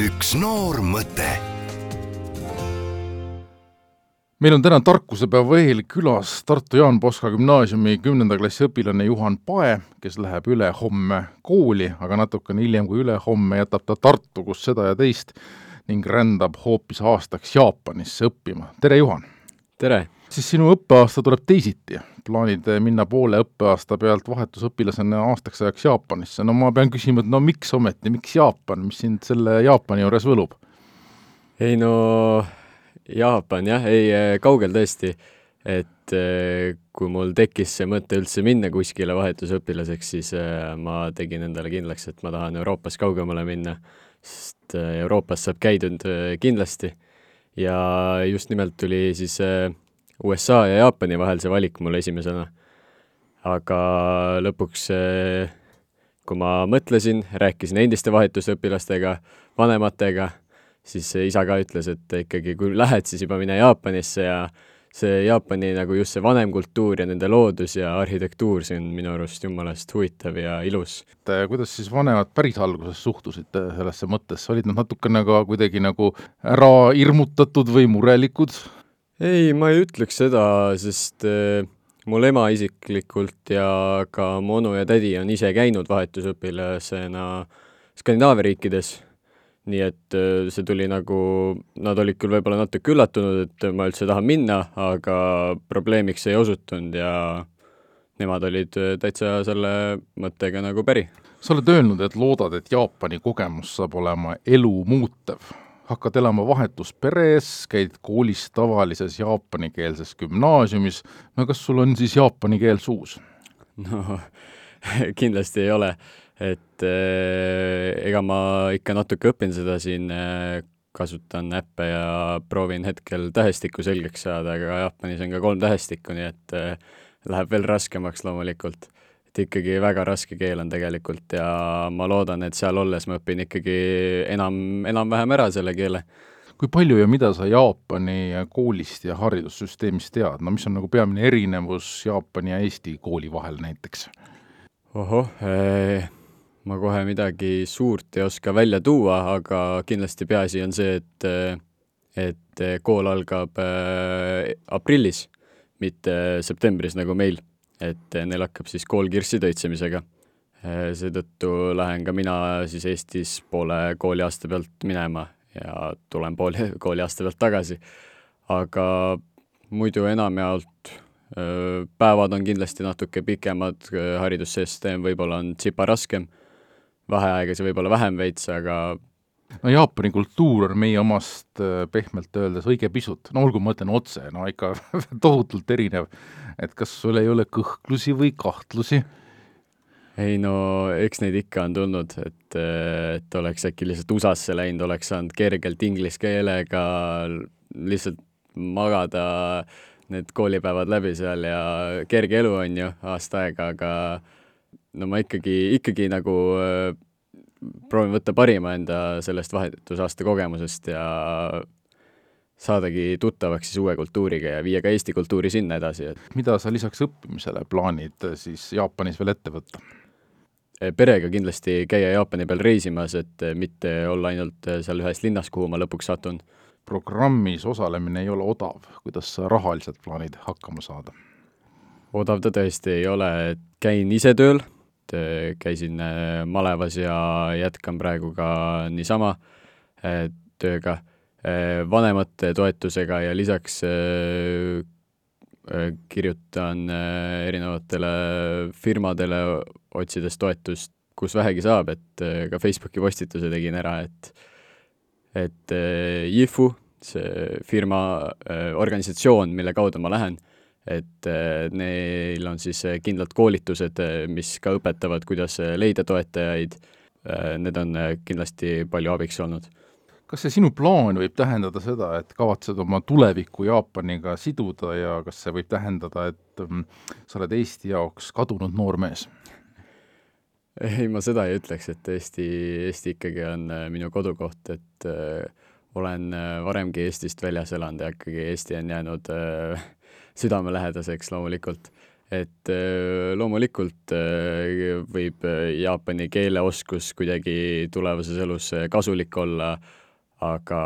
üks noor mõte. meil on täna tarkusepäeva eel külas Tartu Jaan Poska gümnaasiumi kümnenda klassi õpilane Juhan Pae, kes läheb ülehomme kooli, aga natukene hiljem kui ülehomme jätab ta Tartu, kus seda ja teist, ning rändab hoopis aastaks Jaapanisse õppima. tere, Juhan! Tere! siis sinu õppeaasta tuleb teisiti, plaanid minna poole õppeaasta pealt vahetusõpilasena aastaks ajaks Jaapanisse, no ma pean küsima, et no miks ometi, miks Jaapan, mis sind selle Jaapani juures võlub? ei no Jaapan jah, ei kaugel tõesti, et eh, kui mul tekkis see mõte üldse minna kuskile vahetusõpilaseks, siis eh, ma tegin endale kindlaks, et ma tahan Euroopas kaugemale minna, sest eh, Euroopas saab käidud kindlasti ja just nimelt tuli siis USA ja Jaapani vahel see valik mul esimesena. aga lõpuks, eh, kui ma mõtlesin, rääkisin endiste vahetusõpilastega, vanematega, siis isa ka ütles, et ikkagi kui lähed, siis juba mine Jaapanisse ja see Jaapani nagu just see vanem kultuur ja nende loodus ja arhitektuur, see on minu arust jumalast huvitav ja ilus. kuidas siis vanemad päris alguses suhtusid sellesse mõttesse, olid nad natukene ka kuidagi nagu ära hirmutatud või murelikud? ei, ma ei ütleks seda, sest äh, mul ema isiklikult ja ka mu onu ja tädi on ise käinud vahetusõpilasena Skandinaavia riikides, nii et äh, see tuli nagu, nad olid küll võib-olla natuke üllatunud, et ma üldse tahan minna, aga probleemiks ei osutunud ja nemad olid äh, täitsa selle mõttega nagu päri. sa oled öelnud, et loodad, et Jaapani kogemus saab olema elu muutev hakkad elama vahetusperes, käid koolis tavalises jaapanikeelses gümnaasiumis, no kas sul on siis jaapani keel suus? no kindlasti ei ole, et äh, ega ma ikka natuke õpin seda siin äh,, kasutan äppe ja proovin hetkel tähestikku selgeks saada, aga Jaapanis on ka kolm tähestikku, nii et äh, läheb veel raskemaks loomulikult et ikkagi väga raske keel on tegelikult ja ma loodan, et seal olles ma õpin ikkagi enam, enam-vähem ära selle keele. kui palju ja mida sa Jaapani koolist ja haridussüsteemist tead, no mis on nagu peamine erinevus Jaapani ja Eesti kooli vahel näiteks? ohoh eh,, ma kohe midagi suurt ei oska välja tuua, aga kindlasti peaasi on see, et et kool algab eh, aprillis, mitte septembris nagu meil et neil hakkab siis kool kirssi töitsemisega. seetõttu lähen ka mina siis Eestis poole kooliaasta pealt minema ja tulen poole kooliaasta pealt tagasi. aga muidu enamjaolt päevad on kindlasti natuke pikemad, haridussüsteem võib-olla on tsipa raskem, vaheaegasid võib-olla vähem veits, aga no Jaapani kultuur on meie omast pehmelt öeldes õige pisut, no olgu, ma ütlen otse, no ikka tohutult erinev et kas sul ei ole kõhklusi või kahtlusi? ei no eks neid ikka on tulnud, et, et oleks äkki lihtsalt USA-sse läinud, oleks saanud kergelt inglise keelega lihtsalt magada need koolipäevad läbi seal ja kerge elu on ju, aasta aega, aga no ma ikkagi, ikkagi nagu äh, proovin võtta parima enda sellest vahetusaasta kogemusest ja saadagi tuttavaks siis uue kultuuriga ja viia ka Eesti kultuuri sinna edasi, et mida sa lisaks õppimisele plaanid siis Jaapanis veel ette võtta? Eh, perega kindlasti käia Jaapani peal reisimas, et mitte olla ainult seal ühes linnas, kuhu ma lõpuks satun. programmis osalemine ei ole odav, kuidas sa rahaliselt plaanid hakkama saada? odav ta tõesti ei ole, et käin ise tööl, käisin malevas ja jätkan praegu ka niisama tööga Äh, vanemate toetusega ja lisaks äh, äh, kirjutan erinevatele firmadele, otsides toetust, kus vähegi saab, et ka Facebooki postituse tegin ära, et et IFU, see firma, organisatsioon, mille kaudu ma lähen, et neil on siis kindlad koolitused, mis ka õpetavad, kuidas leida toetajaid, need on kindlasti palju abiks olnud kas see sinu plaan võib tähendada seda, et kavatsed oma tulevikku Jaapaniga siduda ja kas see võib tähendada, et mm, sa oled Eesti jaoks kadunud noor mees? ei, ma seda ei ütleks, et Eesti, Eesti ikkagi on äh, minu kodukoht, et äh, olen äh, varemgi Eestist väljas elanud ja ikkagi Eesti on jäänud äh, südamelähedaseks loomulikult. et loomulikult võib jaapani keeleoskus kuidagi tulevases elus kasulik olla, aga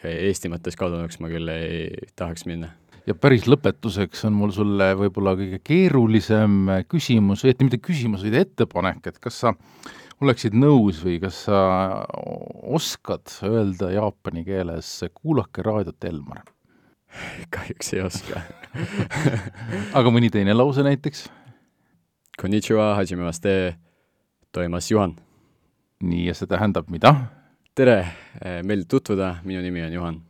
Eesti mõttes kadunuks ma küll ei tahaks minna. ja päris lõpetuseks on mul sulle võib-olla kõige keerulisem küsimus, õieti mitte küsimus, vaid ettepanek, et kas sa oleksid nõus või kas sa oskad öelda jaapani keeles kuulake raadiot, Elmar? kahjuks ei oska aga mõni teine lause näiteks? Konnichiwa, hajimemashite, toimas Juhan. nii, ja see tähendab mida? tere, meeldiv tutvuda, minu nimi on Juhan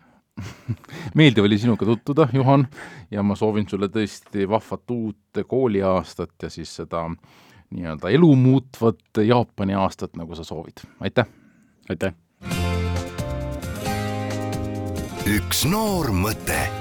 meeldiv oli sinuga tutvuda, Juhan, ja ma soovin sulle tõesti vahvat uut kooliaastat ja siis seda nii-öelda elumuutvat Jaapani aastat, nagu sa soovid. aitäh! aitäh! Üks noor mõte